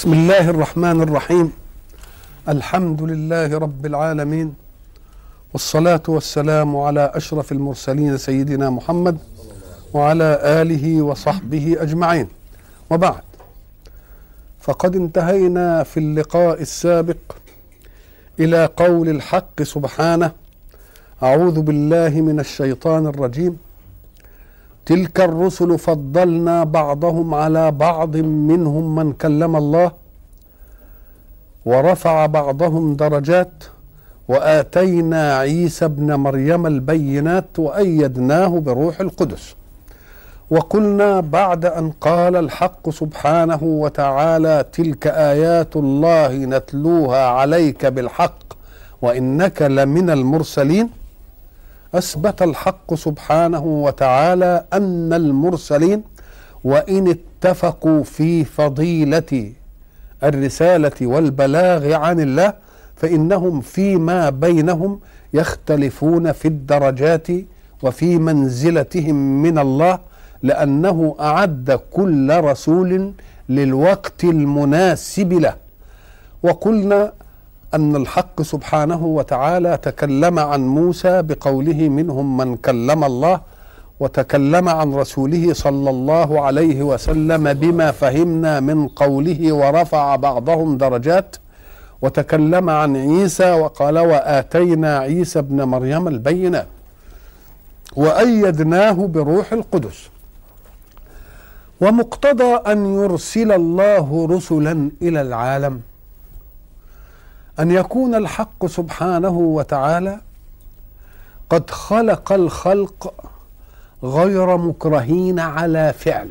بسم الله الرحمن الرحيم. الحمد لله رب العالمين. والصلاة والسلام على أشرف المرسلين سيدنا محمد وعلى آله وصحبه أجمعين. وبعد. فقد انتهينا في اللقاء السابق إلى قول الحق سبحانه أعوذ بالله من الشيطان الرجيم. تلك الرسل فضلنا بعضهم على بعض منهم من كلم الله ورفع بعضهم درجات وآتينا عيسى ابن مريم البينات وأيدناه بروح القدس. وقلنا بعد أن قال الحق سبحانه وتعالى تلك آيات الله نتلوها عليك بالحق وإنك لمن المرسلين أثبت الحق سبحانه وتعالى أن المرسلين وإن اتفقوا في فضيلة الرسالة والبلاغ عن الله فإنهم فيما بينهم يختلفون في الدرجات وفي منزلتهم من الله لأنه أعد كل رسول للوقت المناسب له. وقلنا أن الحق سبحانه وتعالى تكلم عن موسى بقوله منهم من كلم الله وتكلم عن رسوله صلى الله عليه وسلم بما فهمنا من قوله ورفع بعضهم درجات وتكلم عن عيسى وقال وآتينا عيسى ابن مريم البينات وأيدناه بروح القدس. ومقتضى أن يرسل الله رسلا إلى العالم. أن يكون الحق سبحانه وتعالى قد خلق الخلق غير مكرهين على فعل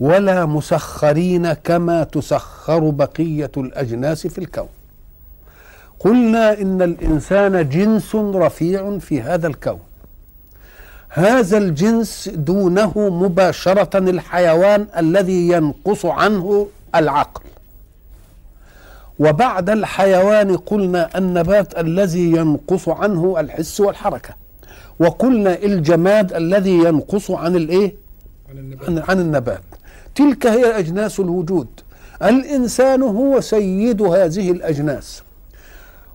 ولا مسخرين كما تسخر بقية الأجناس في الكون. قلنا إن الإنسان جنس رفيع في هذا الكون. هذا الجنس دونه مباشرة الحيوان الذي ينقص عنه العقل. وبعد الحيوان قلنا النبات الذي ينقص عنه الحس والحركة. وقلنا الجماد الذي ينقص عن الإيه؟ عن, عن النبات. تلك هي اجناس الوجود. الإنسان هو سيد هذه الأجناس.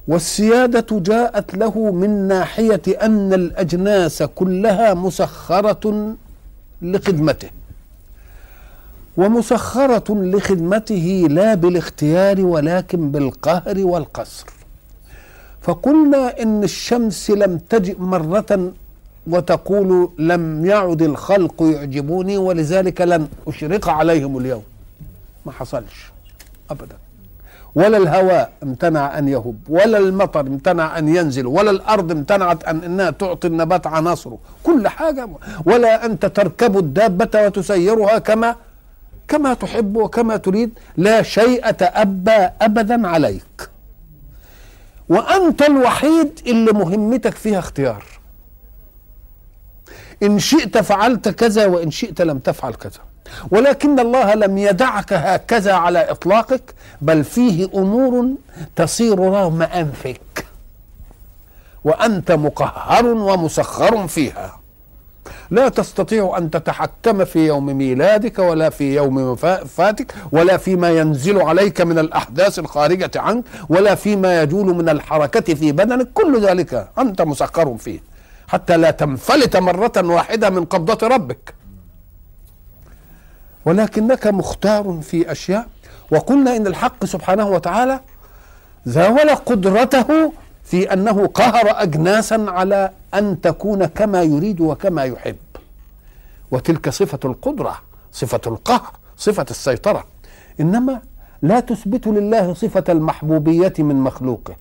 والسيادة جاءت له من ناحية أن الأجناس كلها مسخرة لخدمته. ومسخرة لخدمته لا بالاختيار ولكن بالقهر والقصر. فقلنا إن الشمس لم تجئ مرة وتقول لم يعد الخلق يعجبوني ولذلك لن أشرق عليهم اليوم. ما حصلش أبدا. ولا الهواء امتنع أن يهب ولا المطر امتنع أن ينزل ولا الأرض امتنعت أن أنها تعطي النبات عناصره. كل حاجة ولا أنت تركب الدابة وتسيرها كما كما تحب وكما تريد لا شيء تأبى أبدا عليك. وأنت الوحيد اللي مهمتك فيها اختيار. إن شئت فعلت كذا وإن شئت لم تفعل كذا. ولكن الله لم يدعك هكذا على إطلاقك بل فيه أمور تصير رغم أنفك. وأنت مقهر ومسخر فيها. لا تستطيع أن تتحكم في يوم ميلادك ولا في يوم وفاتك ولا فيما ينزل عليك من الأحداث الخارجة عنك ولا فيما يجول من الحركة في بدنك. كل ذلك أنت مسخر فيه. حتى لا تنفلت مرة واحدة من قبضة ربك. ولكنك مختار في أشياء. وقلنا إن الحق سبحانه وتعالى زاول قدرته في أنه قهر اجناسا على أن تكون كما يريد وكما يحب. وتلك صفة القدرة صفة القهر صفة السيطرة. إنما لا تثبت لله صفة المحبوبية من مخلوقه.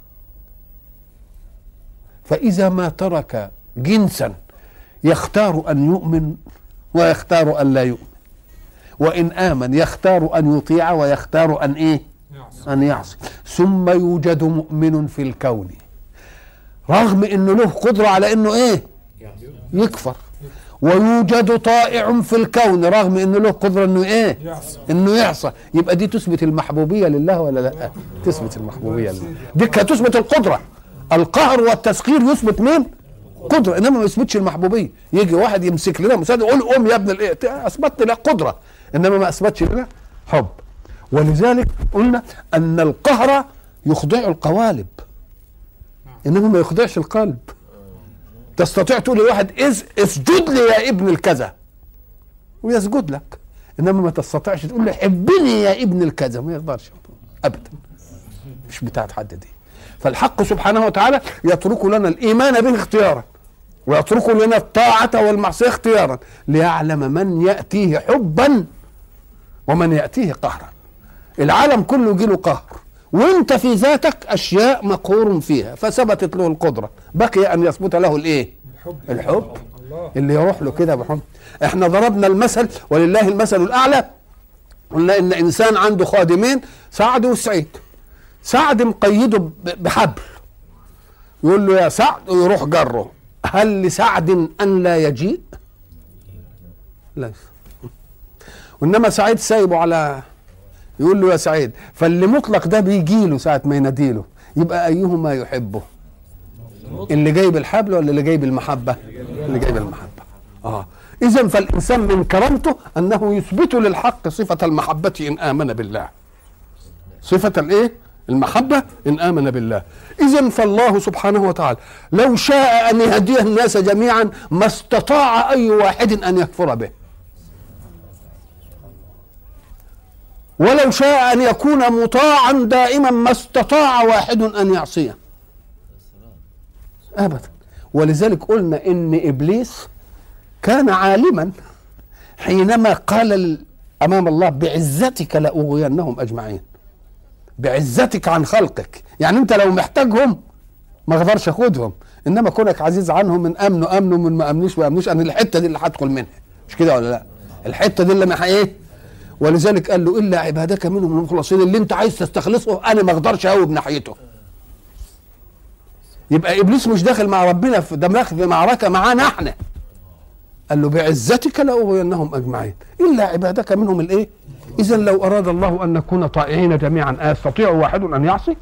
فإذا ما ترك جنسا يختار أن يؤمن ويختار أن لا يؤمن. وإن آمن يختار أن يطيع ويختار أن إيه؟ أن يعصي. ثم يوجد مؤمن في الكون. رغم إنه له قدرة على إنه إيه؟ يكفر. ويوجد طائع في الكون رغم إنه له قدرة إنه إيه؟ إنه يعصى. يبقى دي تثبت المحبوبية لله ولا لا؟ تثبت المحبوبية لله. دي تثبت القدرة. القهر والتسخير يثبت مين؟ قدرة. إنما ما يثبتش المحبوبية. يجي واحد يمسك لنا مسدس يقول قوم يا ابن الإيه؟ أثبت لنا قدرة. إنما ما أثبتش لنا حب. ولذلك قلنا أن القهر يخضع القوالب. انما ما يخضعش القلب. تستطيع تقول لواحد إز اسجد لي يا ابن الكذا ويسجد لك. إنما ما تستطيعش تقول له حبني يا ابن الكذا ما يقدرش ابدا. مش بتاعت حد دي. فالحق سبحانه وتعالى يترك لنا الإيمان به اختيارا ويترك لنا الطاعة والمعصية اختيارا ليعلم من يأتيه حبا ومن يأتيه قهرا. العالم كله يجيله قهر. وانت في ذاتك أشياء مقهور فيها فثبتت له القدرة. بقي أن يثبت له الإيه؟ الحب. اللي يروح له كده بحب إحنا ضربنا المثل ولله المثل الأعلى. قلنا إن إنسان عنده خادمين سعد وسعيد. سعد مقيده بحبل. يقول له يا سعد ويروح جره. هل لسعد أن لا يجيء؟ ليس. وانما سعيد سايبه على يقول له يا سعيد فاللي مطلق ده بيجي له ساعة ما يناديله يبقى أيهما يحبه؟ اللي جايب الحبل ولا اللي جايب المحبة؟ اللي جايب المحبة. آه. اذا فالإنسان من كرامته أنه يثبت للحق صفة المحبة إن آمن بالله. صفة الإيه؟ المحبة إن آمن بالله. اذا فالله سبحانه وتعالى لو شاء أن يهدي الناس جميعا ما استطاع أي واحد أن يكفر به. ولو شاء أن يكون مطاعا دائما ما استطاع واحد أن يعصيه. ابدا. ولذلك قلنا إن إبليس كان عالما حينما قال ال- أمام الله بعزتك لأغوينهم أجمعين. بعزتك عن خلقك. يعني أنت لو محتاجهم ما أقدرش أخدهم. إنما كونك عزيز عنهم من امنوا امنوا من ما امنوش ما امنوش أنا الحتة دي اللي هدخل منها. مش كده ولا لا؟ الحتة دي اللي أنا إيه؟ ولذلك قال له إلا عبادك منهم المخلصين اللي أنت عايز تستخلصه أنا ما أقدرش اقوم ناحيته يبقى إبليس مش داخل مع ربنا في ده في معركة معانا إحنا قال له بعزتك لأغوينهم أجمعين. إلا عبادك منهم الإيه؟ اذا لو أراد الله أن نكون طائعين جميعا أستطيع واحد أن يعصي؟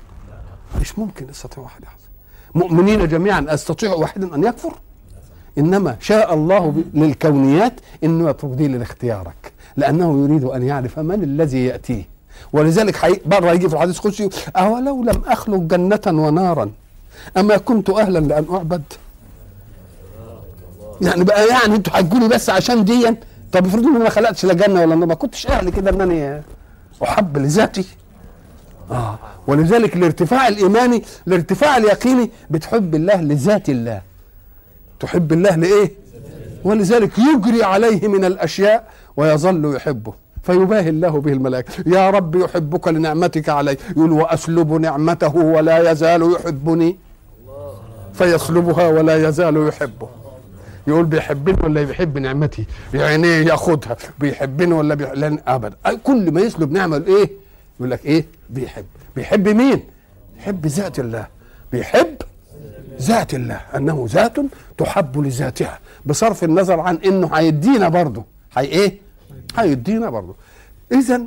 مش ممكن يستطيع واحد يعصي. مؤمنين جميعا أستطيع واحد أن يكفر. إنما شاء الله للكونيات إنه يترك دي لاختيارك. لأنه يريد أن يعرف من الذي ياتيه ولذلك. بره يجي في الحديث القدسي أولو لم أخلق جنة ونارا؟ أما كنت أهلا لأن أعبد. يعني بقى يعني أنتوا هتقولي بس عشان دي طب افرضوا ان أنا ما خلقتش لا جنة ولا نار ما كنتش أهل كده إن أنا أحب لذاتي. آه. ولذلك الارتفاع الإيماني الارتفاع اليقيني بتحب الله لذات الله. تحب الله لإيه؟ ولذلك يجري عليه من الأشياء ويظل يحبه. فيباهي الله به الملائكة. يا رب يحبك لنعمتك علي. يقول وأسلب نعمته ولا يزال يحبني. فيسلبها ولا يزال يحبه. يقول بيحبني ولا بيحب نعمتي؟ يعني ياخدها. بيحبني ولا بيح... لن ابدا كل ما يسلب نعمة إيه؟ يقول لك إيه؟ بيحب. بيحب مين؟ يحب ذات الله. بيحب ذات الله أنه ذات تحب لذاتها بصرف النظر عن إنه هيدينا برضه. هي إيه؟ هيدينا برضه. اذا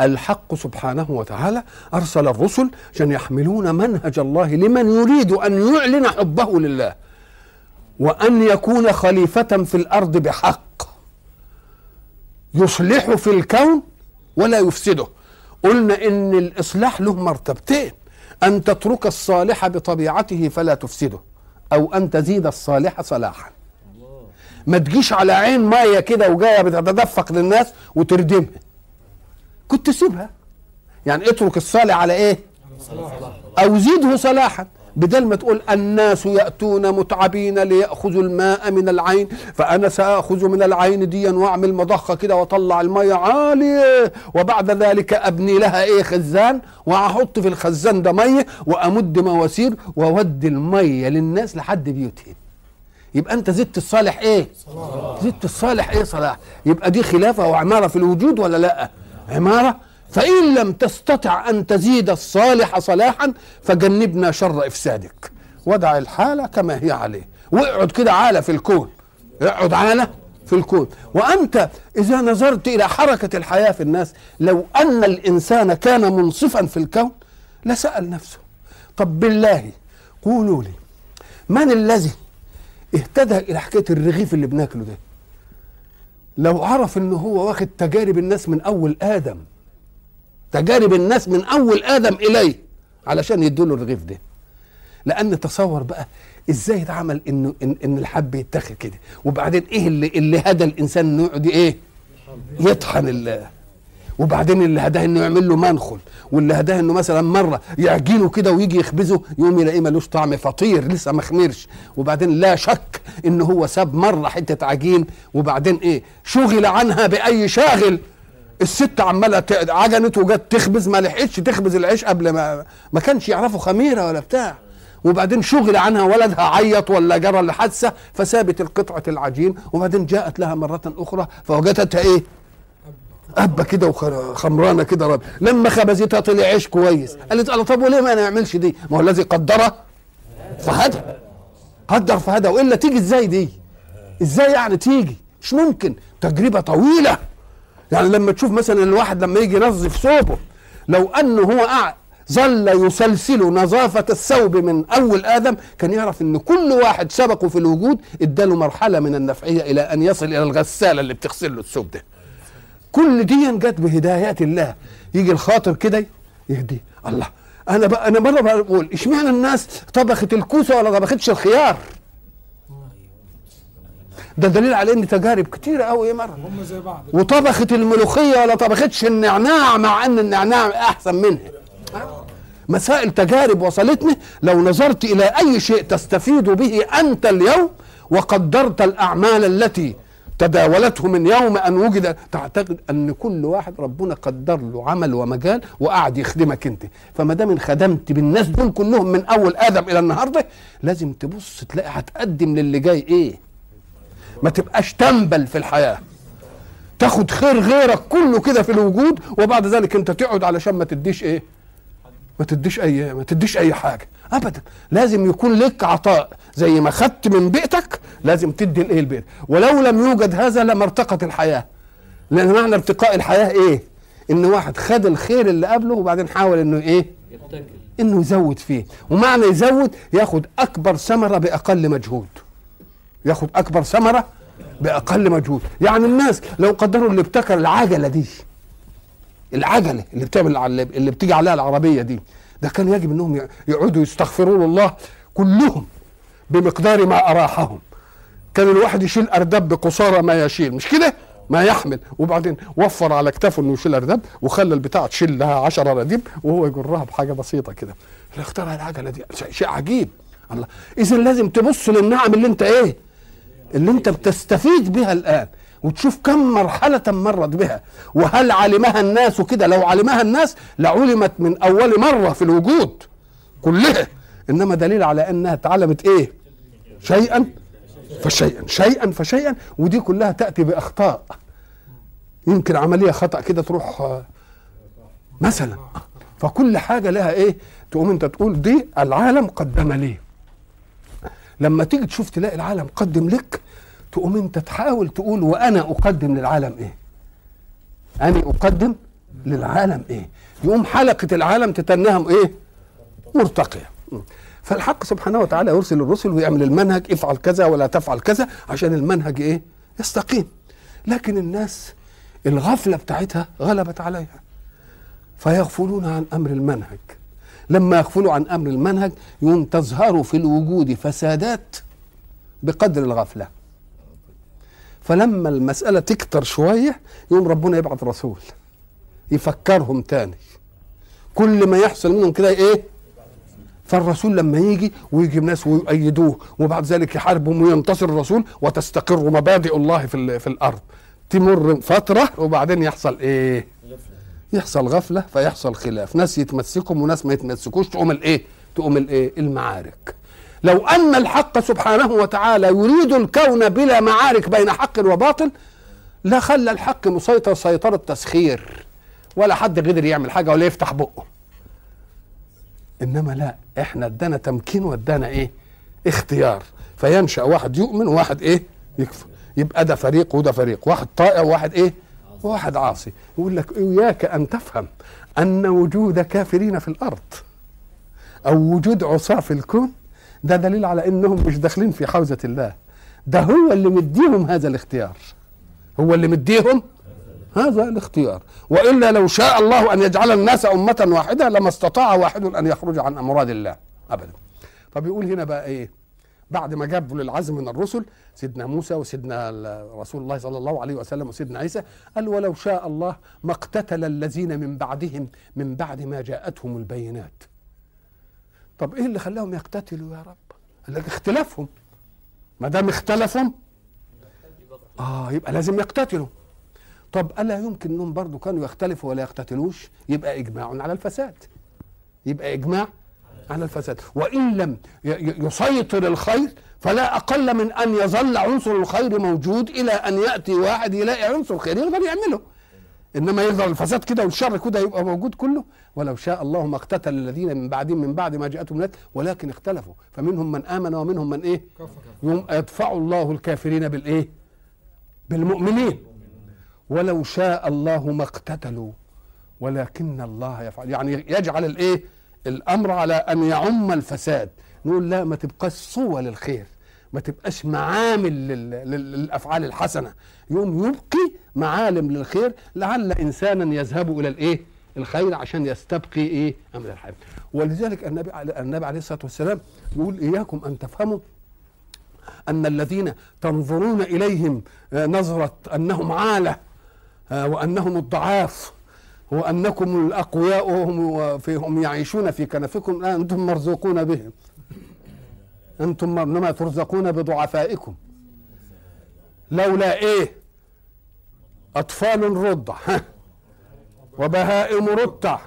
الحق سبحانه وتعالى أرسل الرسل عشان يحملون منهج الله لمن يريد أن يعلن حبه لله وأن يكون خليفة في الأرض بحق. يصلح في الكون ولا يفسده. قلنا إن الإصلاح له مرتبتين. أن تترك الصالح بطبيعته فلا تفسده أو أن تزيد الصالح صلاحا. ما تجيش على عين ميه كده وجاية بتتدفق للناس وتردمها. كنت سيبها يعني اترك الصالح على إيه؟ أو زيده صلاحا. بدل ما تقول الناس يأتون متعبين ليأخذوا الماء من العين فأنا سأخذ من العين ديا وأعمل مضخة كده وأطلع المية عالية. وبعد ذلك أبني لها إيه خزان؟ وأحط في الخزان ده مية وأمد مواسير وأودي المية للناس لحد بيوتهم. يبقى أنت زدت الصالح إيه؟ زدت الصالح إيه صلاح؟ يبقى دي خلافة وعمارة في الوجود ولا لأ؟ عمارة فإن لم تستطع أن تزيد الصالح صلاحا فجنبنا شر إفسادك. ودع الحالة كما هي عليه. واقعد كده عالة في الكون. اقعد عالة في الكون. وأنت إذا نظرت إلى حركة الحياة في الناس لو أن الإنسان كان منصفا في الكون لسأل نفسه طب بالله قولوا لي من الذي اهتدى إلى حكاية الرغيف اللي بناكله ده؟ لو عرف ان هو واخد تجارب الناس من أول آدم تجارب الناس من أول آدم إليه علشان يدوا له الرغيف ده. لأن تصور بقى إزاي اتعمل إنه ان, إن الحب يتاخد كده. وبعدين إيه اللي اللي هدى الإنسان انه يقعد إيه؟ يطحن ال وبعدين اللي هداه إنه يعمل له منخل. واللي هداه إنه مثلا مرة يعجنه كده ويجي يخبزه يقوم يلاقيه ملوش طعم فطير لسه ما خمرش. وبعدين لا شك ان هو ساب مرة حتة عجين. وبعدين إيه؟ شغل عنها بأي شاغل. الست عمالة عجنت وجت تخبز ما لحقتش تخبز العيش قبل ما ما كانش يعرفوا خميرة ولا بتاع. وبعدين شغل عنها ولدها عيط ولا جرى لحادثه فسابت القطعة العجين وبعدين جاءت لها مرة أخرى فوجدتها إيه؟ أبة كده وخمرانة كده رب. لما خبزتها طلع عيش كويس. قالت الله طب وليه ما نعملش دي؟ ما هو الذي قدره فهدى قدر فهدى وإلا تيجي إزاي دي؟ إزاي يعني تيجي؟ مش ممكن. تجربة طويلة. يعني لما تشوف مثلا الواحد لما يجي ينظف ثوبه لو أنه هو قاعد ظل يسلسل نظافة الثوب من أول آدم كان يعرف أن كل واحد سبقه في الوجود إداله مرحلة من النفعية إلى أن يصل إلى الغسالة اللي بتغسل له الثوب ده. كل دي جت بهدايات الله. يجي الخاطر كده يهدي. الله أنا بقى أنا مرة بقول إشمعنى الناس طبخت الكوسة ولا طبختش الخيار؟ ده دليل على ان تجارب كتيرة قوي يا مرة. هم زي بعض. وطبخت الملوخية ولا طبختش النعناع مع إن النعناع أحسن منها. مسائل تجارب وصلتني لو نظرت إلى أي شيء تستفيد به أنت اليوم وقدرت الأعمال التي تداولته من يوم أن وجد تعتقد أن كل واحد ربنا قدر له عمل ومجال وقعد يخدمك أنت. فما دام انخدمت بالناس دول كلهم من أول آدم إلى النهارده لازم تبص تلاقي هتقدم للي جاي إيه؟ ما تبقاش تنبل في الحياة. تاخد خير غيرك كله كده في الوجود وبعد ذلك انت تقعد علشان ما تديش إيه؟ ما تديش اي ما تديش اي حاجة. ابدا. لازم يكون لك عطاء. زي ما خدت من بيئتك لازم تدي الايه البيت؟ ولو لم يوجد هذا لما ارتقت الحياة. لأن معنى ارتقاء الحياة إيه؟ إن واحد خد الخير اللي قبله وبعدين حاول إنه إيه؟ إنه يزود فيه. ومعنى يزود ياخد أكبر ثمرة بأقل مجهود. ياخد أكبر ثمرة بأقل مجهود. يعني الناس لو قدروا اللي ابتكر العجلة دي العجلة اللي بتعمل اللي بتيجي عليها العربية دي ده كان يجب إنهم يقعدوا يستغفرون الله كلهم بمقدار ما أراحهم. كان الواحد يشيل أرداب بقصارى ما يشيل. مش كده؟ ما يحمل. وبعدين وفر على كتافه إنه يشيل أرداب وخلى البتاع تشيل لها 10 رديب وهو يجرها بحاجة بسيطة كده. اللي اخترع العجلة دي. شيء عجيب. الله. اذا لازم تبص للنعم اللي أنت إيه؟ اللي انت بتستفيد بها الآن وتشوف كم مرحلة مرت بها وهل علمها الناس كده لو علمها الناس لعلمت من أول مرة في الوجود كلها. إنما دليل على أنها اتعلمت إيه؟ شيئا فشيئا شيئا فشيئا ودي كلها تأتي بأخطاء. يمكن عملية خطأ كده تروح مثلا. فكل حاجة لها إيه؟ تقوم أنت تقول دي العالم قدم لي. لما تيجي تشوف تلاقي العالم قدم لك تقوم انت تحاول تقول وأنا أقدم للعالم إيه؟ أنا أقدم للعالم إيه؟ يقوم حلقة العالم تتنهم إيه؟ مرتقية. فالحق سبحانه وتعالى يرسل الرسل ويعمل المنهج افعل كذا ولا تفعل كذا عشان المنهج إيه؟ يستقيم. لكن الناس الغفلة بتاعتها غلبت عليها. فيغفلون عن أمر المنهج. لما يغفلوا عن أمر المنهج يوم تظهر في الوجود فسادات بقدر الغفلة. فلما المسألة تكتر شوية يوم ربنا يبعث رسول يفكرهم تاني. كل ما يحصل منهم كده إيه؟ فالرسول لما يجي ويجي ناس ويؤيدوه وبعد ذلك يحاربهم وينتصر الرسول وتستقر مبادئ الله في, في الأرض. تمر فترة وبعدين يحصل إيه؟ يحصل غفلة فيحصل خلاف. ناس يتمسكوا وناس ما يتمسكوش تقوم الإيه؟ تقوم الإيه؟ المعارك. لو أن الحق سبحانه وتعالى يريد الكون بلا معارك بين حق وباطل لا خلى الحق مسيطر سيطرة تسخير ولا حد قدر يعمل حاجة ولا يفتح بقه. إنما لا إحنا ادانا تمكين وادانا إيه؟ اختيار. فينشأ واحد يؤمن وواحد إيه؟ يكفر. يبقى ده فريق وده فريق. واحد طائع وواحد إيه؟ وواحد عاصي يقول لك إياك أن تفهم أن وجود كافرين في الأرض أو وجود عصاة في الكون ده دليل على إنهم مش داخلين في حوزة الله. ده هو اللي مديهم هذا الاختيار. هو اللي مديهم هذا الاختيار. وإلا لو شاء الله أن يجعل الناس أمة واحدة لما استطاع واحد أن يخرج عن أمراض الله. ابدا. طب يقول هنا بقى إيه؟ بعد ما جاب للعزم من الرسل سيدنا موسى وسيدنا رسول الله صلى الله عليه وسلم وسيدنا عيسى قال ولو شاء الله ما اقتتل الذين من بعدهم من بعد ما جاءتهم البينات. طب إيه اللي خلاهم يقتتلوا يا رب؟ قال لك اختلافهم ما دام اختلفوا آه يبقى لازم يقتتلوا. طب ألا يمكن إنهم برضه كانوا يختلفوا ولا يقتتلوش؟ يبقى إجماع على الفساد. يبقى إجماع على الفساد. وإن لم يسيطر الخير فلا أقل من أن يظل عنصر الخير موجود إلى أن يأتي واحد يلاقي عنصر خير يقدر يعمله إنما يظهر الفساد كده والشر كده يبقى موجود كله. ولو شاء الله ما اقتتل الذين من بعدهم من بعد ما جاءتهم الناس ولكن اختلفوا. فمنهم من آمن ومنهم من إيه؟ يوم يدفع الله الكافرين بالإيه؟ بالمؤمنين. ولو شاء الله ما اقتتلوا ولكن الله يفعل. يعني يجعل الإيه؟ الأمر على أن يعم الفساد. نقول لا ما تبقاش صوة للخير. ما تبقاش معامل للأفعال الحسنة. يوم يبقي معالم للخير لعل إنسانا يذهب إلى الإيه؟ الخير عشان يستبقي إيه؟ أمر الحياة. ولذلك النبي النبي عليه الصلاة والسلام يقول إياكم أن تفهموا أن الذين تنظرون إليهم نظرة أنهم عالة وأنهم الضعاف وانكم الأقوياء وهم فيهم يعيشون في كنفكم. لا أنتم مرزوقون بهم أنتم إنما ترزقون بضعفائكم. لولا إيه؟ أطفال رضع وبهائم رتع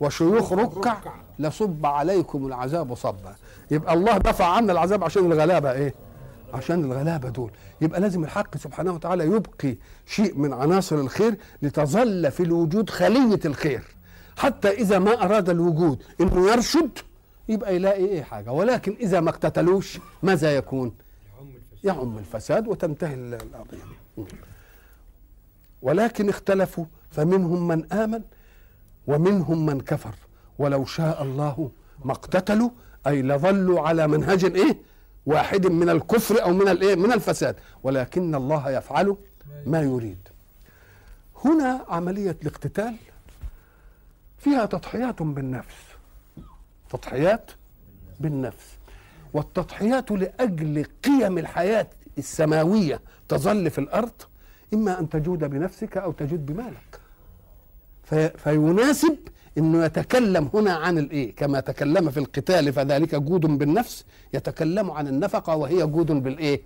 وشيوخ ركع لصب عليكم العذاب صبا. يبقى الله دفع عنا العذاب عشان الغلابة إيه؟ عشان الغلابة دول. يبقى لازم الحق سبحانه وتعالى يبقي شيء من عناصر الخير لتظل في الوجود خلية الخير. حتى إذا ما أراد الوجود إنه يرشد يبقى يلاقي إيه حاجة. ولكن إذا ما اقتتلوش ماذا يكون؟ يعم الفساد. وتنتهي القضية ولكن اختلفوا فمنهم من آمن ومنهم من كفر. ولو شاء الله ما اقتتلوا أي لظلوا على منهج إيه؟ واحد من الكفر أو من الإيه؟ من الفساد. ولكن الله يفعل ما يريد. هنا عملية الاقتتال فيها تضحيات بالنفس. تضحيات بالنفس. والتضحيات لأجل قيم الحياة السماوية تظل في الأرض إما أن تجود بنفسك أو تجود بمالك. في فيناسب إنه يتكلم هنا عن الإيه؟ كما تكلم في القتال فذلك جود بالنفس يتكلم عن النفقة وهي جود بالإيه؟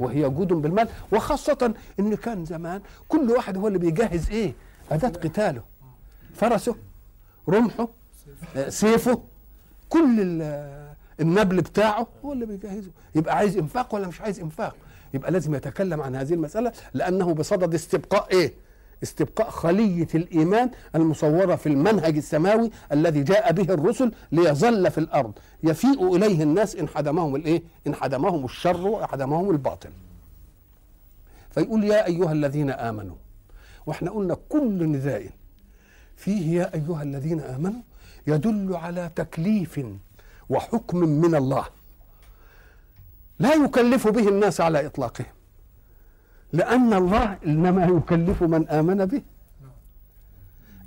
وهي جود بالمال. وخاصة إن كان زمان كل واحد هو اللي بيجهز إيه؟ أداة قتاله. فرسه رمحه سيفه كل النبل بتاعه هو اللي بيجهزه. يبقى عايز إنفاق ولا مش عايز إنفاق؟ يبقى لازم يتكلم عن هذه المسألة لأنه بصدد استبقاء إيه؟ استبقاء خلية الإيمان المصورة في المنهج السماوي الذي جاء به الرسل ليظل في الأرض. يفيء إليه الناس إن حدمهم الإيه؟ إن حدمهم الشر وحدمهم الباطل. فيقول يا أيها الذين آمنوا وإحنا قلنا كل نداء فيه يا أيها الذين آمنوا يدل على تكليف وحكم من الله. لا يكلف به الناس على إطلاقهم. لأن الله إنما يكلف من آمن به.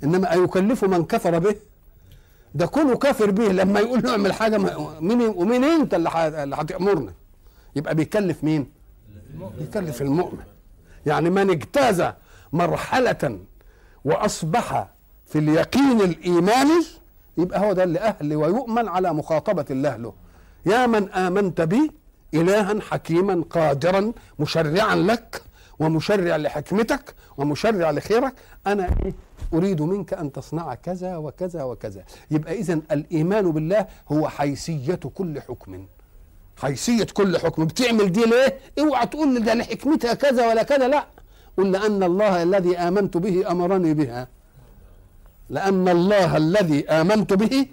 إنما يكلف من كفر به. ده كونه كافر به. لما يقول له اعمل حاجة مين ومين أنت اللي هتأمرنا؟ يبقى بيكلف مين؟ بيكلف المؤمن. يعني من اجتاز مرحلة وأصبح في اليقين الإيماني يبقى هو ده اللي أهل ويؤمن على مخاطبة الله له. يا من آمنت بي إلها حكيما قادرا مشرعا لك ومشرع لحكمتك ومشرع لخيرك أنا إيه؟ أريد منك أن تصنع كذا وكذا وكذا. يبقى اذا الإيمان بالله هو حيثية كل حكم. حيثية كل حكم. بتعمل دي ليه؟ اوعى تقول ده لحكمتها كذا ولا كذا. لا. قل لأن الله الذي آمنت به أمرني بها. لأن الله الذي آمنت به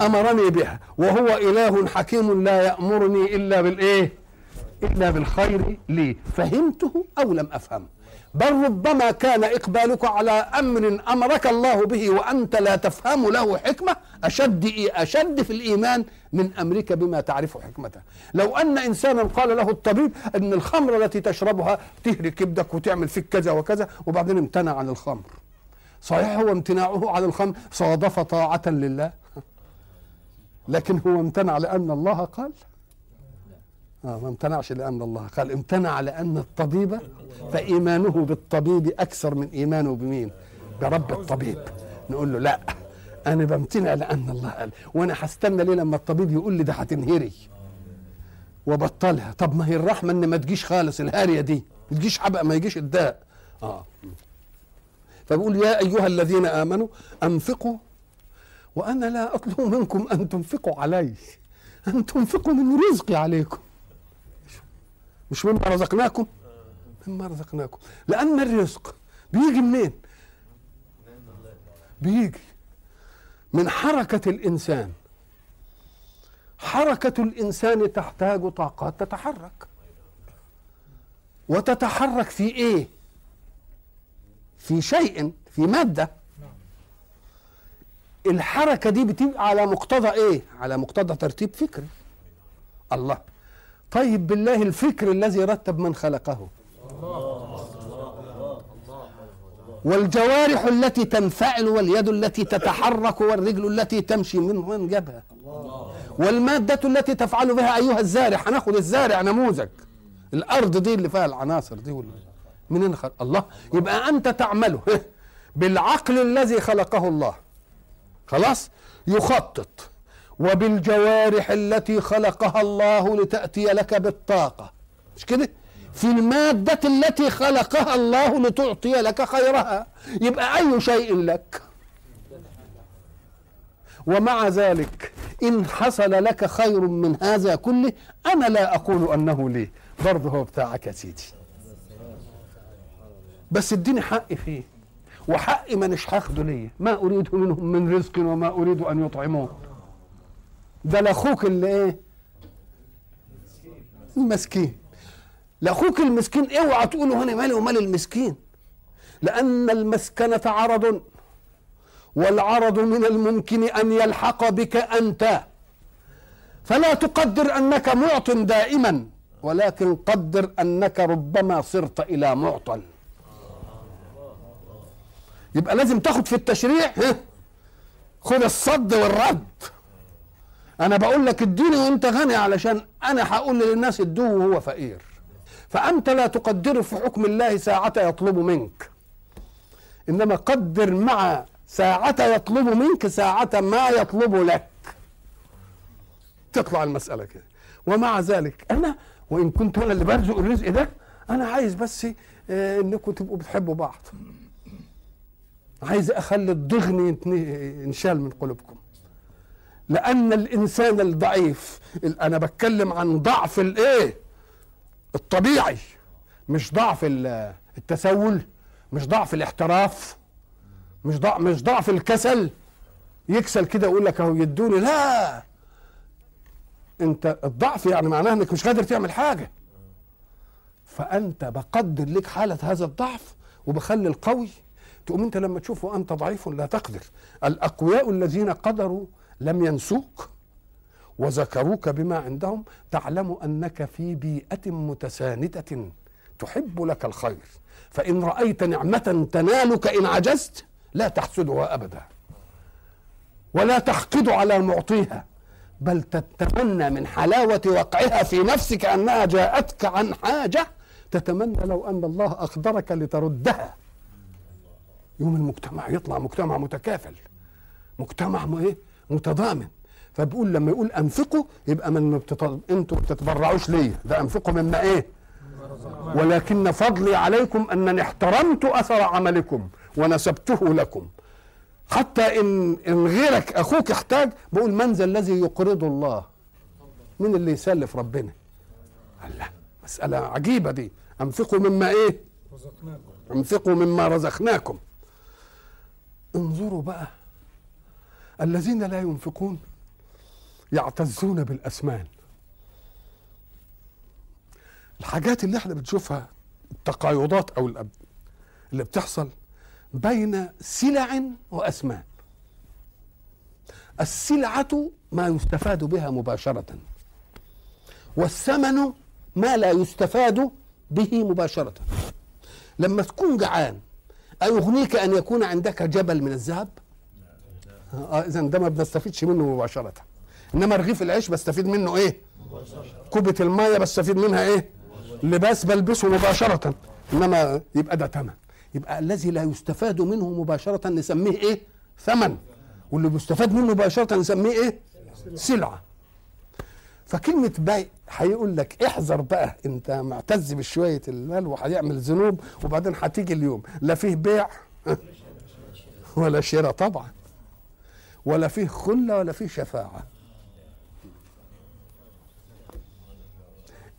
أمرني بها. وهو إله حكيم لا يأمرني إلا بالإيه؟ إلا بالخير لي. فهمته أو لم أفهم. بل ربما كان إقبالك على أمر أمرك الله به وأنت لا تفهم له حكمة أشد أشد في الإيمان من أمريكا بما تعرف حكمتها لو أن إنسانا قال له الطبيب إن الخمر التي تشربها تهري كبدك وتعمل فيك كذا وكذا وبعدين امتنع عن الخمر. صحيح هو امتناعه عن الخمر؟ صادف طاعة لله. لكن هو امتنع لأن الله قال ما امتنعش لأن الله. قال امتنع لأن الطبيب فإيمانه بالطبيب أكثر من إيمانه بمين؟ برب الطبيب. نقول له لا أنا بمتنع لأن الله قال وأنا هستنى ليه لما الطبيب يقول لي ده هتنهري؟ وبطلها. طب ما هي الرحمة إن ما تجيش خالص الهارية دي. ما تجيش حبق ما يجيش الداء. آه. فبيقول يا أيها الذين آمنوا أنفقوا. وأنا لا أطلب منكم أن تنفقوا علي. أن تنفقوا من رزقي عليكم. مش مما رزقناكم؟ مما رزقناكم. لأن الرزق بيجي منين؟ بيجي من حركة الإنسان. حركة الإنسان تحتاج طاقات تتحرك. وتتحرك في إيه؟ في شيء في مادة. الحركة دي بتبقى على مقتضى إيه؟ على مقتضى ترتيب فكري. الله. طيب بالله الفكر الذي رتب من خلقه. والجوارح التي تنفعل واليد التي تتحرك والرجل التي تمشي من من جابها. والمادة التي تفعل بها أيها الزارع. هناخد الزارع نموذج. الأرض دي اللي فيها العناصر دي. منين خلق الله. يبقى أنت تعمله. بالعقل الذي خلقه الله. خلاص؟ يخطط. وبالجوارح التي خلقها الله لتأتي لك بالطاقة. مش كده؟ في المادة التي خلقها الله لتعطي لك خيرها. يبقى أي شيء لك. ومع ذلك إن حصل لك خير من هذا كله أنا لا أقول أنه لي. برضه هو بتاعك يا سيدي. بس اديني حقي فيه. وحقي ما مش هاخده ليا ما أريد منهم من رزق وما أريد أن يطعمون ده لأخوك اللي إيه؟ المسكين. لأخوك المسكين اوعى تقولوا هنا مالي ومال المسكين. لأن المسكنة عرض والعرض من الممكن أن يلحق بك أنت. فلا تقدر أنك معط دائما ولكن قدر أنك ربما صرت إلى معطى يبقى لازم تاخد في التشريع خد الصد والرد. أنا بقول لك اديني وانت غني علشان أنا هقول للناس ادوه وهو فقير. فأنت لا تقدر في حكم الله ساعة يطلب منك. إنما قدر مع ساعة يطلب منك ساعة ما يطلب لك. تطلع المسألة كده. ومع ذلك أنا وإن كنت أنا اللي برزق الرزق ده أنا عايز بس آه إنكم تبقوا بتحبوا بعض. عايز أخلي الضغن ينشال من قلوبكم. لأن الإنسان الضعيف أنا بتكلم عن ضعف الإيه؟ الطبيعي مش ضعف التسول مش ضعف الاحتراف مش ضعف مش ضعف الكسل. يكسل كده ويقول لك أهو يدوني. لا! أنت الضعف يعني معناه إنك مش قادر تعمل حاجة. فأنت بقدر لك حالة هذا الضعف وبخلي القوي. تقوم أنت لما تشوفه أنت ضعيف لا تقدر. الأقوياء الذين قدروا لم ينسوك وذكروك بما عندهم تعلم أنك في بيئة متسانده تحب لك الخير. فإن رأيت نعمة تنالك إن عجزت لا تحسدها أبدا ولا تحقد على معطيها بل تتمنى من حلاوة وقعها في نفسك أنها جاءتك عن حاجة تتمنى لو أن الله اقدرك لتردها. يوم المجتمع يطلع مجتمع متكافل. مجتمع إيه؟ متضامن. فبيقول لما يقول أنفقوا يبقى من بتط... أنتوا ما بتتبرعوش ليا ده أنفقوا مما إيه؟ ولكن فضلي عليكم أنني احترمت أثر عملكم ونسبته لكم. حتى إن إن غيرك أخوك احتاج بقول من ذا الذي يقرض الله؟ من اللي يسلف ربنا؟ الله. مسألة عجيبة دي. أنفقوا مما إيه؟ أنفقوا مما رزقناكم. انظروا بقى. الذين لا ينفقون يعتزون بالأسمان. الحاجات اللي إحنا بنشوفها التقايضات أو اللي بتحصل بين سلع وأسمان. السلعة ما يستفاد بها مباشرة والثمن ما لا يستفاد به مباشرة. لما تكون جعان أيغنيك أن يكون عندك جبل من الذهب؟ آه إذا ده ما بنستفيدش منه مباشرة. إنما رغيف العيش بستفيد منه إيه؟ كوبة المية بستفيد منها إيه؟ لباس بلبسه مباشرة. إنما يبقى ده ثمن يبقى الذي لا يستفاد منه مباشرة نسميه إيه؟ ثمن. واللي بيستفاد منه مباشرة نسميه إيه؟ سلعة. فكلمة بيع هيقول لك احذر بقى أنت معتز بشوية المال وهيعمل ذنوب وبعدين هتيجي اليوم. لا فيه بيع ولا شراء طبعا. ولا فيه خلة ولا فيه شفاعة.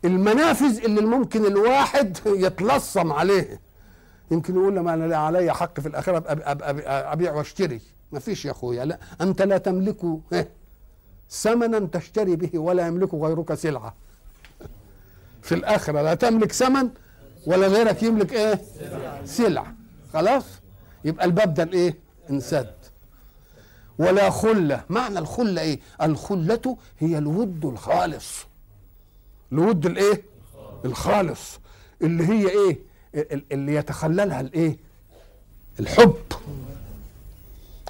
المنافذ اللي ممكن الواحد يتلصم عليه. يمكن يقول لما أنا علي حق في الآخرة أبيع واشتري. ما فيش يا أخويا لا. أنت لا تملك ثمنا تشتري به ولا يملك غيرك سلعة. في الآخرة لا تملك ثمن ولا غيرك يملك إيه؟ سلعة. خلاص؟ يبقى الباب ده الايه إنسد. ولا خلة. معنى الخلة إيه؟ الخلة هي الود الخالص. الود الإيه؟ الخالص. اللي هي إيه؟ اللي يتخللها الإيه؟ الحب.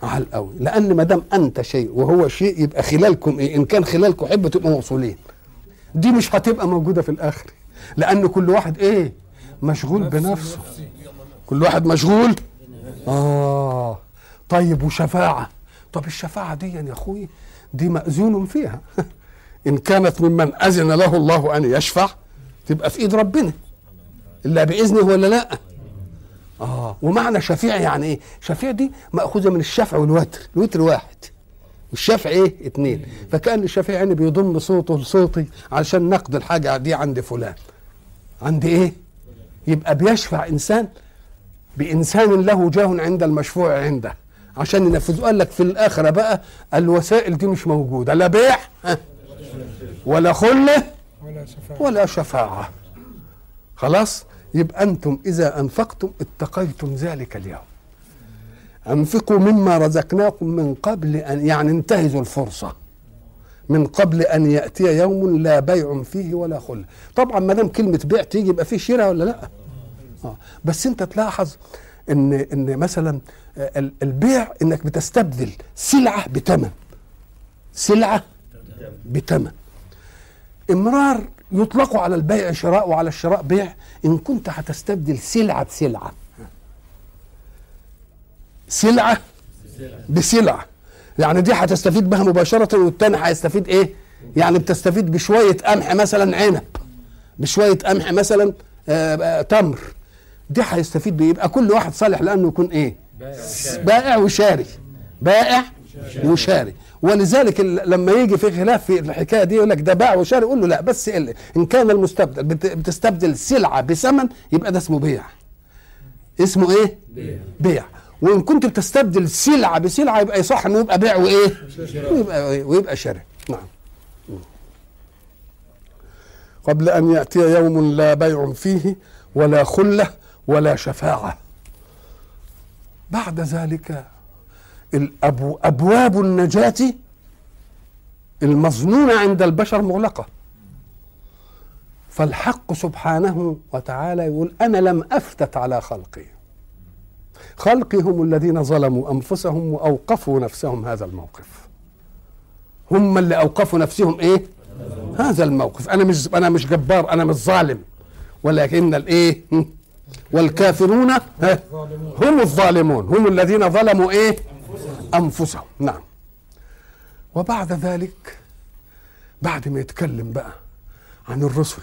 على قوي. لأن ما دام أنت شيء وهو شيء يبقى خلالكم إيه؟ إن كان خلالكم حب تبقوا موصولين. دي مش هتبقى موجودة في الآخر. لأن كل واحد إيه؟ مشغول بنفسه. كل واحد مشغول؟ آه. طيب وشفاعة؟ طب الشفاعة دي يا أخوي دي مأذون فيها. إن كانت ممن أذن له الله أن يشفع تبقى في إيد ربنا. إلا بإذنه ولا لأ؟ آه. ومعنى شفيع يعني إيه؟ شفيع دي مأخوذة من الشفع والوتر الوتر واحد. والشفع إيه؟ اتنين. فكأن الشفيع يعني بيضم صوته لصوتي علشان نقد الحاجة دي عند فلان. عند إيه؟ يبقى بيشفع إنسان بإنسان له جاه عند المشفوع عنده. عشان ينفذه قال لك في الآخرة بقى الوسائل دي مش موجودة. لا بيع ولا خله ولا شفاعة. خلاص؟ يبقى أنتم إذا أنفقتم اتقيتم ذلك اليوم. أنفقوا مما رزقناكم من قبل أن يعني انتهزوا الفرصة. من قبل أن يأتي يوم لا بيع فيه ولا خله طبعا ما دام كلمة بيع تيجي يبقى فيه شراء ولا لأ؟ آه. بس أنت تلاحظ إن إن مثلا البيع إنك بتستبدل سلعة بثمن سلعة بثمن إمرار يطلق على البيع شراء وعلى الشراء بيع. إن كنت هتستبدل سلعة بسلعة. سلعة بسلعة. يعني دي هتستفيد بها مباشرة والتاني هيستفيد إيه؟ يعني بتستفيد بشوية قمح مثلا عنب بشوية قمح مثلا آه آه تمر. دي هيستفيد بيه. يبقى كل واحد صالح لأنه يكون إيه؟ بائع وشاري. بائع وشاري. ولذلك لما يجي في خلاف في الحكاية دي يقول لك ده باع وشاري يقول له لا بس إن كان المستبدل بتستبدل سلعة بثمن يبقى ده اسمه بيع. اسمه إيه؟ بيع, بيع. وإن كنت بتستبدل سلعة بسلعة يبقى يصح إنه يبقى بيع وإيه؟ ويبقى ويبقى شراء نعم. قبل أن يأتي يوم لا بيع فيه ولا خلة ولا شفاعة. بعد ذلك الأبو أبواب النجاة المظنونة عند البشر مغلقة. فالحق سبحانه وتعالى يقول أنا لم أفتت على خلقي. خلقي هم الذين ظلموا أنفسهم وأوقفوا نفسهم هذا الموقف. هم اللي أوقفوا نفسهم إيه؟ هذا الموقف. أنا مش أنا مش جبار أنا مش ظالم. ولكن الإيه؟ والكافرون هم الظالمون هم الذين ظلموا إيه؟ أنفسهم. نعم. وبعد ذلك بعد ما يتكلم بقى عن الرسل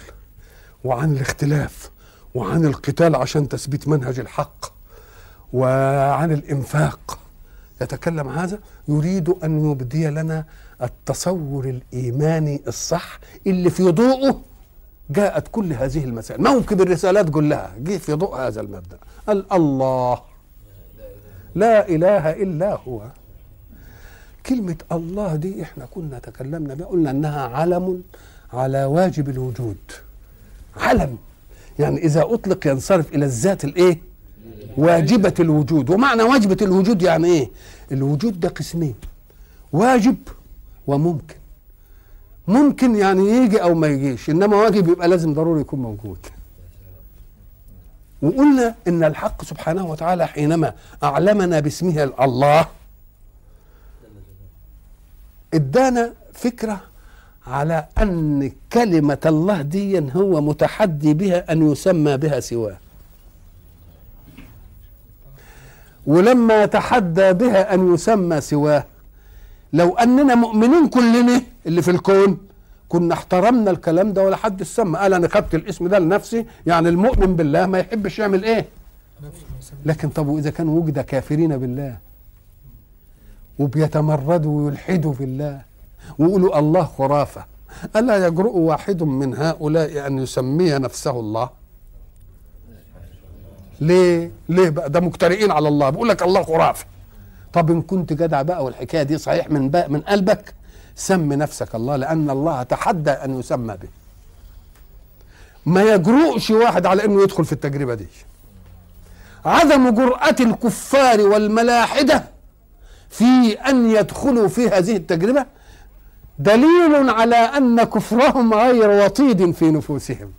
وعن الاختلاف وعن القتال عشان تثبيت منهج الحق وعن الإنفاق يتكلم هذا يريد أن يبدي لنا التصور الإيماني الصح اللي في ضوءه جاءت كل هذه المسائل. موكب الرسالات كلها جه في ضوء هذا المبدأ؟ قال الله. لا إله إلا هو. كلمة الله دي إحنا كنا تكلمنا بها قلنا إنها علم على واجب الوجود. علم. يعني إذا أطلق ينصرف إلى الذات الإيه؟ واجبة الوجود. ومعنى واجبة الوجود يعني إيه؟ الوجود ده قسمين. واجب وممكن. ممكن يعني يجي أو ما يجيش إنما واجب يبقى لازم ضروري يكون موجود. وقلنا إن الحق سبحانه وتعالى حينما أعلمنا باسمه الله إدانا فكرة على أن كلمة الله دي هو متحدي بها أن يسمى بها سواه. ولما تحدى بها أن يسمى سواه لو أننا مؤمنين كلنا اللي في الكون كنا احترمنا الكلام ده ولا حد سمى قال أنا خدت الاسم ده لنفسي يعني المؤمن بالله ما يحبش يعمل إيه؟ لكن طب وإذا كان وجد كافرين بالله؟ وبيتمردوا ويلحدوا في الله ويقولوا الله خرافة. ألا يجرؤ واحد من هؤلاء أن يسمي نفسه الله؟ ليه؟ ليه بقى؟ ده مجترئين على الله. بيقول لك الله خرافة. طب إن كنت جدع بقى والحكاية دي صحيح من بقى من قلبك سم نفسك الله لأن الله تحدى أن يسمى به. ما يجرؤش واحد على إنه يدخل في التجربة دي. عدم جرأة الكفار والملاحدة في أن يدخلوا في هذه التجربة دليل على أن كفرهم غير وطيد في نفوسهم.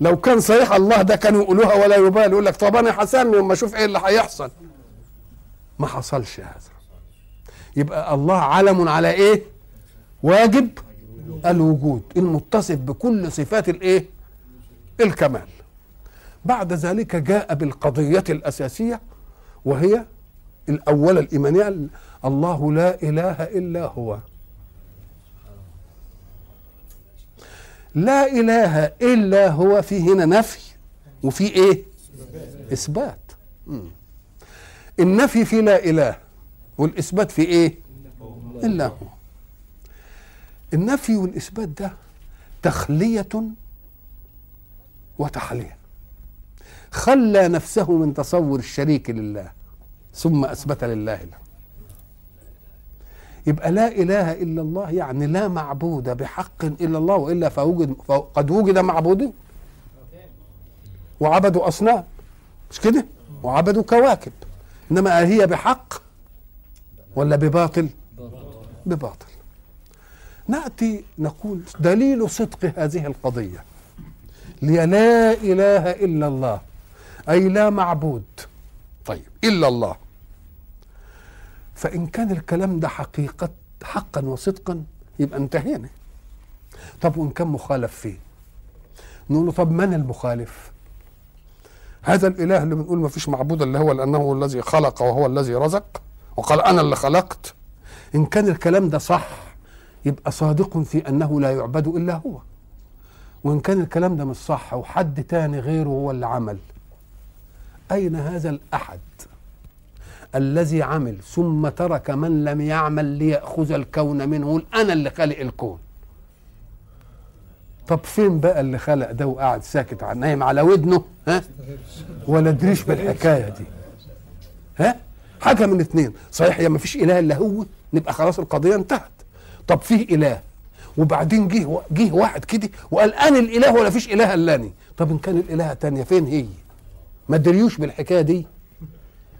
لو كان صحيح الله ده كانوا يقولوها ولا يبالي يقول لك طب أنا هسمي وما أشوف إيه اللي هيحصل. ما حصلش هذا. يبقى الله علم على إيه؟ واجب الوجود المتصف بكل صفات الإيه؟ الكمال. بعد ذلك جاء بالقضية الأساسية وهي الأولى الإيمانية الله لا إله إلا هو. لا إله إلا هو في هنا نفي وفي إيه؟ إثبات. مم. النفي في لا إله. والإثبات في إيه؟ إلا هو النفي والإثبات ده تخلية وتحلية. خلى نفسه من تصور الشريك لله ثم أثبت لله له. يبقى لا إله إلا الله يعني لا معبود بحق إلا الله وإلا فوجد قد وجد معبود. وعبدوا أصنام. مش كده؟ وعبدوا كواكب. إنما هي بحق ولا بباطل؟ بباطل. نأتي نقول دليل صدق هذه القضية. لي لا إله إلا الله أي لا معبود. طيب إلا الله. فإن كان الكلام ده حقيقة حقا وصدقا يبقى انتهينا. طب وإن كان مخالف فيه؟ نقول له طب من المخالف؟ هذا الإله اللي بنقول ما فيش معبود إلا هو لأنه هو الذي خلق وهو الذي رزق. وقال أنا اللي خلقت. إن كان الكلام ده صح يبقى صادق في أنه لا يعبد إلا هو. وإن كان الكلام ده مش صح وحد تاني غيره هو اللي عمل أين هذا الأحد الذي عمل ثم ترك من لم يعمل ليأخذ الكون منه؟ أنا اللي خالق الكون. طب فين بقى اللي خلق ده وقاعد ساكت عن نايم على ودنه؟ ها؟ ولا دريش بالحكاية دي. ها؟ حاجة من اتنين. صحيح يا ما فيش إله إلا هو. نبقى خلاص القضية انتهت. طب فيه إله. وبعدين جه جه واحد كده وقال أنا الإله ولا فيش إله إلا طب إن كان الإله تانية فين هي؟ ما دريوش بالحكاية دي.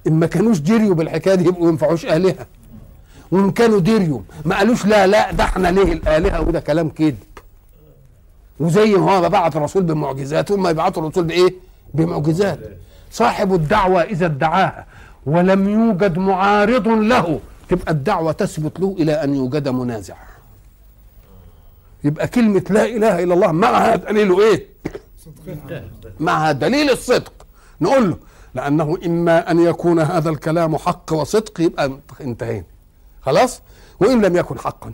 إن ما كانوش دريوا بالحكاية دي يبقوا ما ينفعوش آلهة. وإن كانوا دريوا ما قالوش لا لا ده إحنا ليه الآلهة؟ وده كلام كذب وزي ما بعت الرسول بمعجزات هم يبعتوا الرسول بإيه؟ بمعجزات. صاحب الدعوة إذا ادعاها ولم يوجد معارض له تبقى الدعوة تثبت له إلى أن يوجد منازع. يبقى كلمة لا إله إلا الله معها دليل إيه؟ معها دليل الصدق. نقول له لأنه إما أن يكون هذا الكلام حق وصدق يبقى انتهينا. خلاص؟ وإن لم يكن حقا.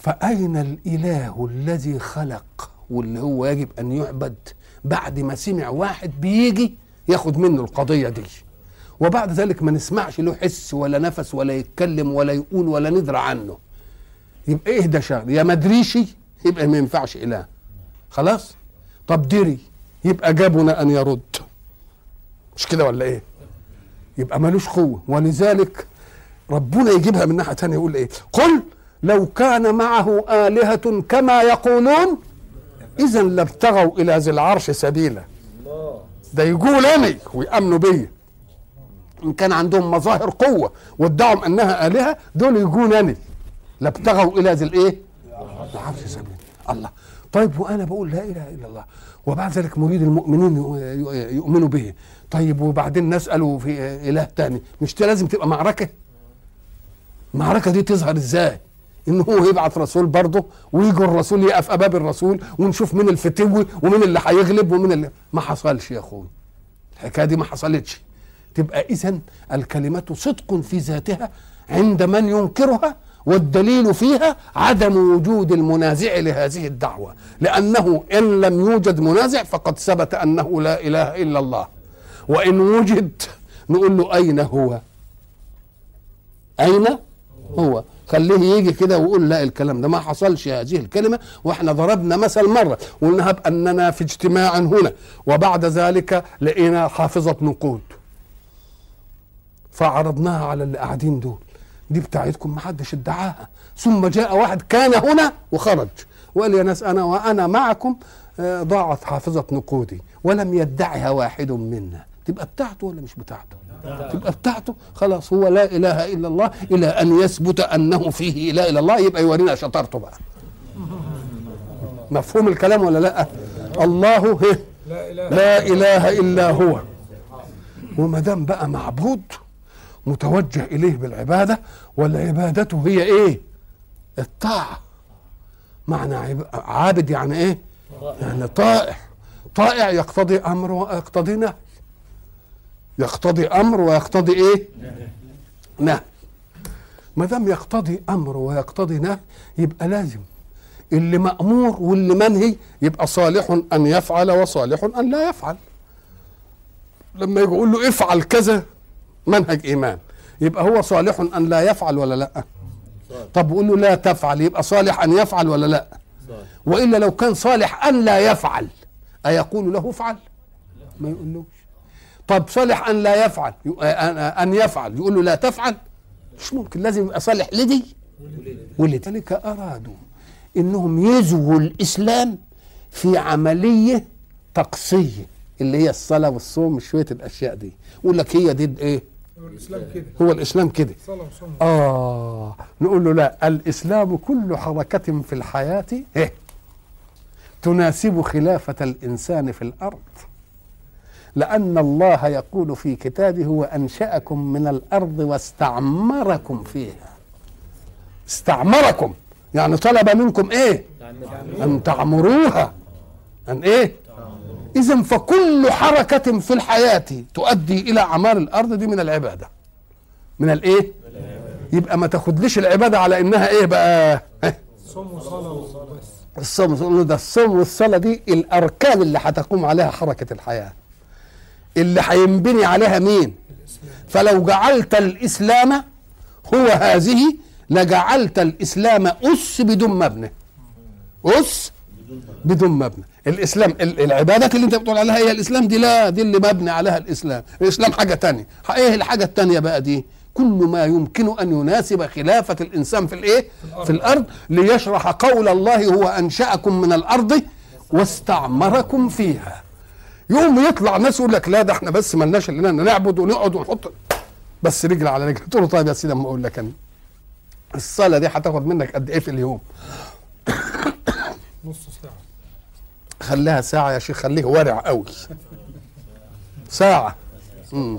فأين الإله الذي خلق؟ واللي هو يجب أن يعبد بعد ما سمع واحد بيجي ياخد منه القضية دي. وبعد ذلك ما نسمعش له حس ولا نفس ولا يتكلم ولا يقول ولا ندرى عنه. يبقى إيه ده شغل؟ يا مدريشي؟ يبقى ما ينفعش إله. خلاص؟ طب دري يبقى جابنا أن يرد. مش كده ولا إيه؟ يبقى ملوش قوة. ولذلك ربنا يجيبها من ناحية تانية يقول إيه؟ قل لو كان معه آلهة كما يقولون إذا لابتغوا إلى ذي العرش سبيلا. ده يقول أنا ويأمنوا بيا إن كان عندهم مظاهر قوة وادعوا أنها آلهة دول يجونني لابتغوا إلى ذي الإيه؟ العرش سبيل الله. طيب وأنا بقول لا إله إلا الله. وبعد ذلك مريد المؤمنين يؤمنوا به. طيب وبعدين نسأله في إله تاني. مش لازم تبقى معركة؟ المعركة دي تظهر إزاي؟ ان هو يبعث رسول برضه ويجي الرسول يقف امام الرسول ونشوف مين الفتوي ومين اللي هيغلب ومين اللي ما حصلش يا أخوي. الحكاية دي ما حصلتش. تبقى اذا الكلمة صدق في ذاتها عند من ينكرها والدليل فيها عدم وجود المنازع لهذه الدعوة. لأنه إن لم يوجد منازع فقد ثبت أنه لا إله إلا الله. وإن وجد نقول له أين هو؟ أين هو؟ خليه يجي كده ويقول لا الكلام ده ما حصلش هذه الكلمة وإحنا ضربنا مثل مرة قلنا باننا في اجتماع هنا وبعد ذلك لقينا حافظة نقود فعرضناها على اللي قاعدين دول. دي بتاعتكم ما حدش ادعاها. ثم جاء واحد كان هنا وخرج. وقال يا ناس أنا وأنا معكم آه، ضاعت حافظة نقودي ولم يدعها واحد منا. تبقى بتاعته ولا مش بتاعته؟ تبقى بتاعته. خلاص هو لا إله إلا الله إلى أن يثبت أنه فيه إله إلا الله يبقى يورينا شطارته بقى. مفهوم الكلام ولا لأ؟ الله لا إله إلا هو. وما دام بقى معبود متوجه إليه بالعبادة والعباده هي إيه؟ الطاعة. معنى عابد يعني إيه؟ يعني طائع. طائع يقتضي أمر ويقتضي نهي يقتضي أمر ويقتضي إيه؟ نهي. ما دام يقتضي أمر ويقتضي نهي يبقى لازم. اللي مأمور واللي منهي يبقى صالح أن يفعل وصالح أن لا يفعل. لما يقول له افعل كذا منهج إيمان. يبقى هو صالح أن لا يفعل ولا لأ؟ طب وقول له لا تفعل يبقى صالح أن يفعل ولا لأ؟ وإلا لو كان صالح أن لا يفعل أيقول له افعل ما يقولوش. طب صالح أن لا يفعل ي- أن- أن يفعل. يقول له لا تفعل. مش ممكن لازم يبقى صالح لدي. ولدي. ذلك أرادوا إنهم يزووا الإسلام في عملية تقصية اللي هي الصلاة والصوم شوية الأشياء دي. يقول لك هي دي إيه؟ هو الإسلام كده. هو الإسلام كده. صلاة وصوم. آه نقول له لا الإسلام كل حركة في الحياة إيه؟ تناسب خلافة الإنسان في الأرض. لأن الله يقول في كتابه وأنشأكم من الأرض واستعمركم فيها. استعمركم. يعني طلب منكم إيه؟ أن تعمروها. أن إيه؟ إذا فكل حركة في الحياة تؤدي إلى أعمار الأرض دي من العبادة. من الإيه؟ يبقى ما تاخدليش العبادة على إنها إيه بقى؟ وبس الصوم نقول له ده الصوم والصلاة دي الأركان اللي هتقوم عليها حركة الحياة. اللي هينبني عليها مين؟ فلو جعلت الإسلام هو هذه لجعلت الإسلام أس بدون مبنى. أس بدون مبنى. الإسلام ال- العبادات اللي انت بتقول عليها هي الإسلام دي لا دي اللي مبني عليها الإسلام. الإسلام حاجة تانية. إيه الحاجة التانية بقى دي؟ كل ما يمكن أن يناسب خلافة الإنسان في الإيه؟ في الأرض ليشرح قول الله هو أنشأكم من الأرض واستعمركم فيها. يوم يطلع ناس يقول لك لا ده إحنا بس ملناش الا إننا نعبد ونقعد ونحط بس رجل على رجل. تقول له طيب يا سيدي أما أقول لك أنا. الصلاة دي هتاخد منك قد إيه في اليوم؟ نص ساعة. خليها ساعة يا شيخ خليه ورع قوي. ساعة. مم.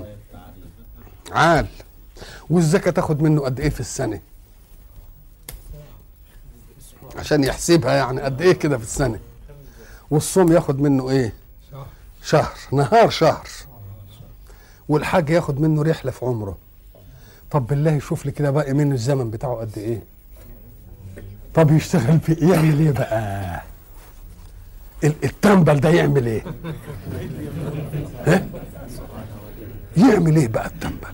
عال. والزكاة تاخد منه قد إيه في السنة؟ عشان يحسبها يعني قد إيه كده في السنة؟ والصوم ياخد منه إيه؟ شهر نهار شهر. والحاج ياخد منه رحلة في عمره. طب بالله شوف لي كده باقي منه الزمن بتاعه قد إيه؟ طب يشتغل في يعمل إيه بقى؟ ال- التنبل ده يعمل إيه؟ ها؟ يعمل إيه بقى التنبل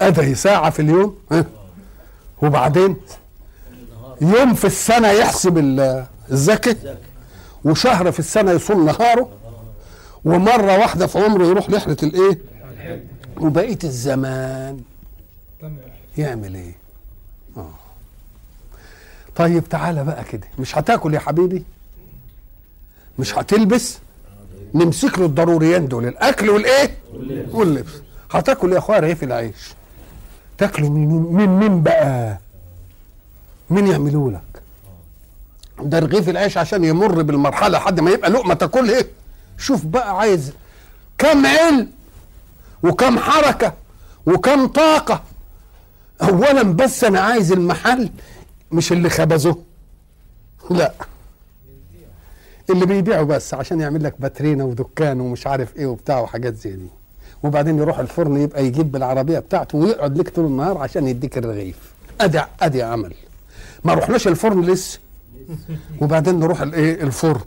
ادهي ساعة في اليوم ها؟ وبعدين يوم في السنة يحسب ال- الزكاة وشهر في السنة يصوم نهاره ومرة واحدة في عمره يروح رحلة الإيه؟ وبقية الزمان. يعمل إيه؟ آه. طيب تعالى بقى كده. مش هتاكل يا حبيبي؟ مش هتلبس؟ نمسك له الضروريين دول الأكل والإيه؟ واللبس. هتاكل يا أخويا رغيف العيش. تاكله من من مين بقى؟ مين يعملوا لك؟ ده رغيف العيش عشان يمر بالمرحلة لحد ما يبقى لقمة تاكل إيه شوف بقى عايز كم علم وكم حركة وكم طاقة. اولا بس أنا عايز المحل مش اللي خبزه لا اللي بيبيعه بس عشان يعمل لك باترينا ودكان ومش عارف إيه وبتاع وحاجات زي دي. وبعدين يروح الفرن يبقى يجيب بالعربية بتاعته ويقعد لك طول النهار عشان يديك الرغيف. أدي أدي عمل. ما رحناش الفرن لسه. وبعدين نروح الإيه الفرن.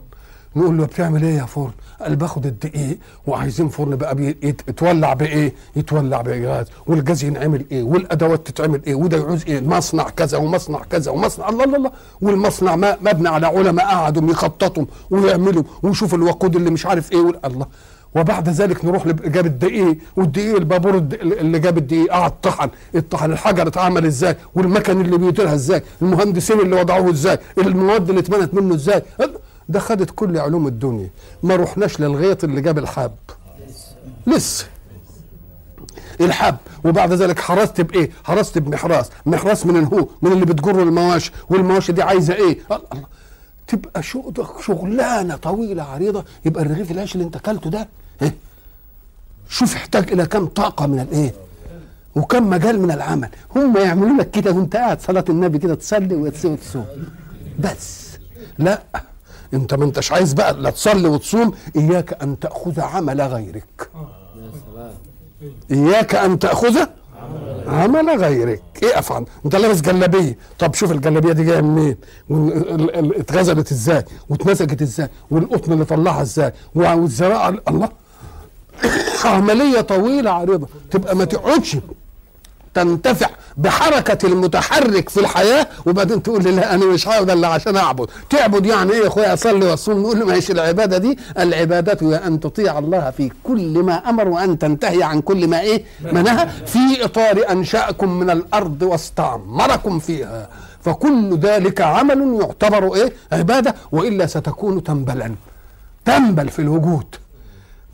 نقول له بتعمل إيه يا فرن؟ قال باخد الدقيق وعايزين فرن بقى يتولع بإيه؟ يتولع بغاز والجاز ينعمل إيه؟ والأدوات تتعمل إيه؟ وده يعوز إيه؟ مصنع كذا ومصنع كذا ومصنع الله الله الله والمصنع ما مبني على علماء قعدوا يخططوا ويعملوا ويشوفوا الوقود اللي مش عارف إيه الله وبعد ذلك نروح جاب الدقيق والدقيق البابور اللي جاب الدقيق قعد طحن الطحن الحجر اتعمل إزاي والمكن اللي بيديرها إزاي المهندسين اللي وضعوه إزاي المواد اللي اتبنت منه إزاي ده خدت كل علوم الدنيا. ما رحناش للغيط اللي جاب الحب. لسه. الحب. وبعد ذلك حرست بإيه؟ حرست بمحراس. محراس من الهو من اللي بتجر المواشي. والمواشي دي عايزة إيه؟ الله. تبقى شغلانة طويلة عريضة. يبقى الرغيف العيش اللي أنت أكلته ده إيه؟ شوف يحتاج إلى كم طاقة من الايه وكم مجال من العمل. هم يعملوا لك كده وأنت قاعد صلاة النبي كده تصلي وتصوم وتصوم. بس. لا. انت ما انتش عايز بقى لا تصلي وتصوم إياك أن تأخذ عمل غيرك. إياك أن تأخذ عمل غيرك. إيه افعل أنت لابس جلابية. طب شوف الجلابية دي جاية منين؟ اتغزلت إزاي؟ واتمسكت إزاي؟ والقطن اللي طلعها إزاي؟ والزراعة الله. عملية طويلة عريضة. تبقى ما تقعدش تنتفع بحركة المتحرك في الحياة وبعدين تقول لي لا أنا مش هقعد إلا عشان أعبد. تعبد يعني إيه يا أخويا؟ أصلي وأصوم نقول له ماشي العبادة دي. العبادة هي أن تطيع الله في كل ما أمر وأن تنتهي عن كل ما إيه؟ ما نهى في إطار أنشأكم من الأرض واستعمركم فيها. فكل ذلك عمل يعتبر إيه؟ عبادة وإلا ستكون تنبلا. تنبل في الوجود.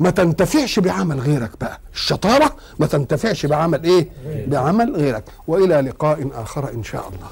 ما تنتفعش بعمل غيرك بقى. الشطارة ما تنتفعش بعمل إيه؟ بعمل غيرك. وإلى لقاء آخر إن شاء الله.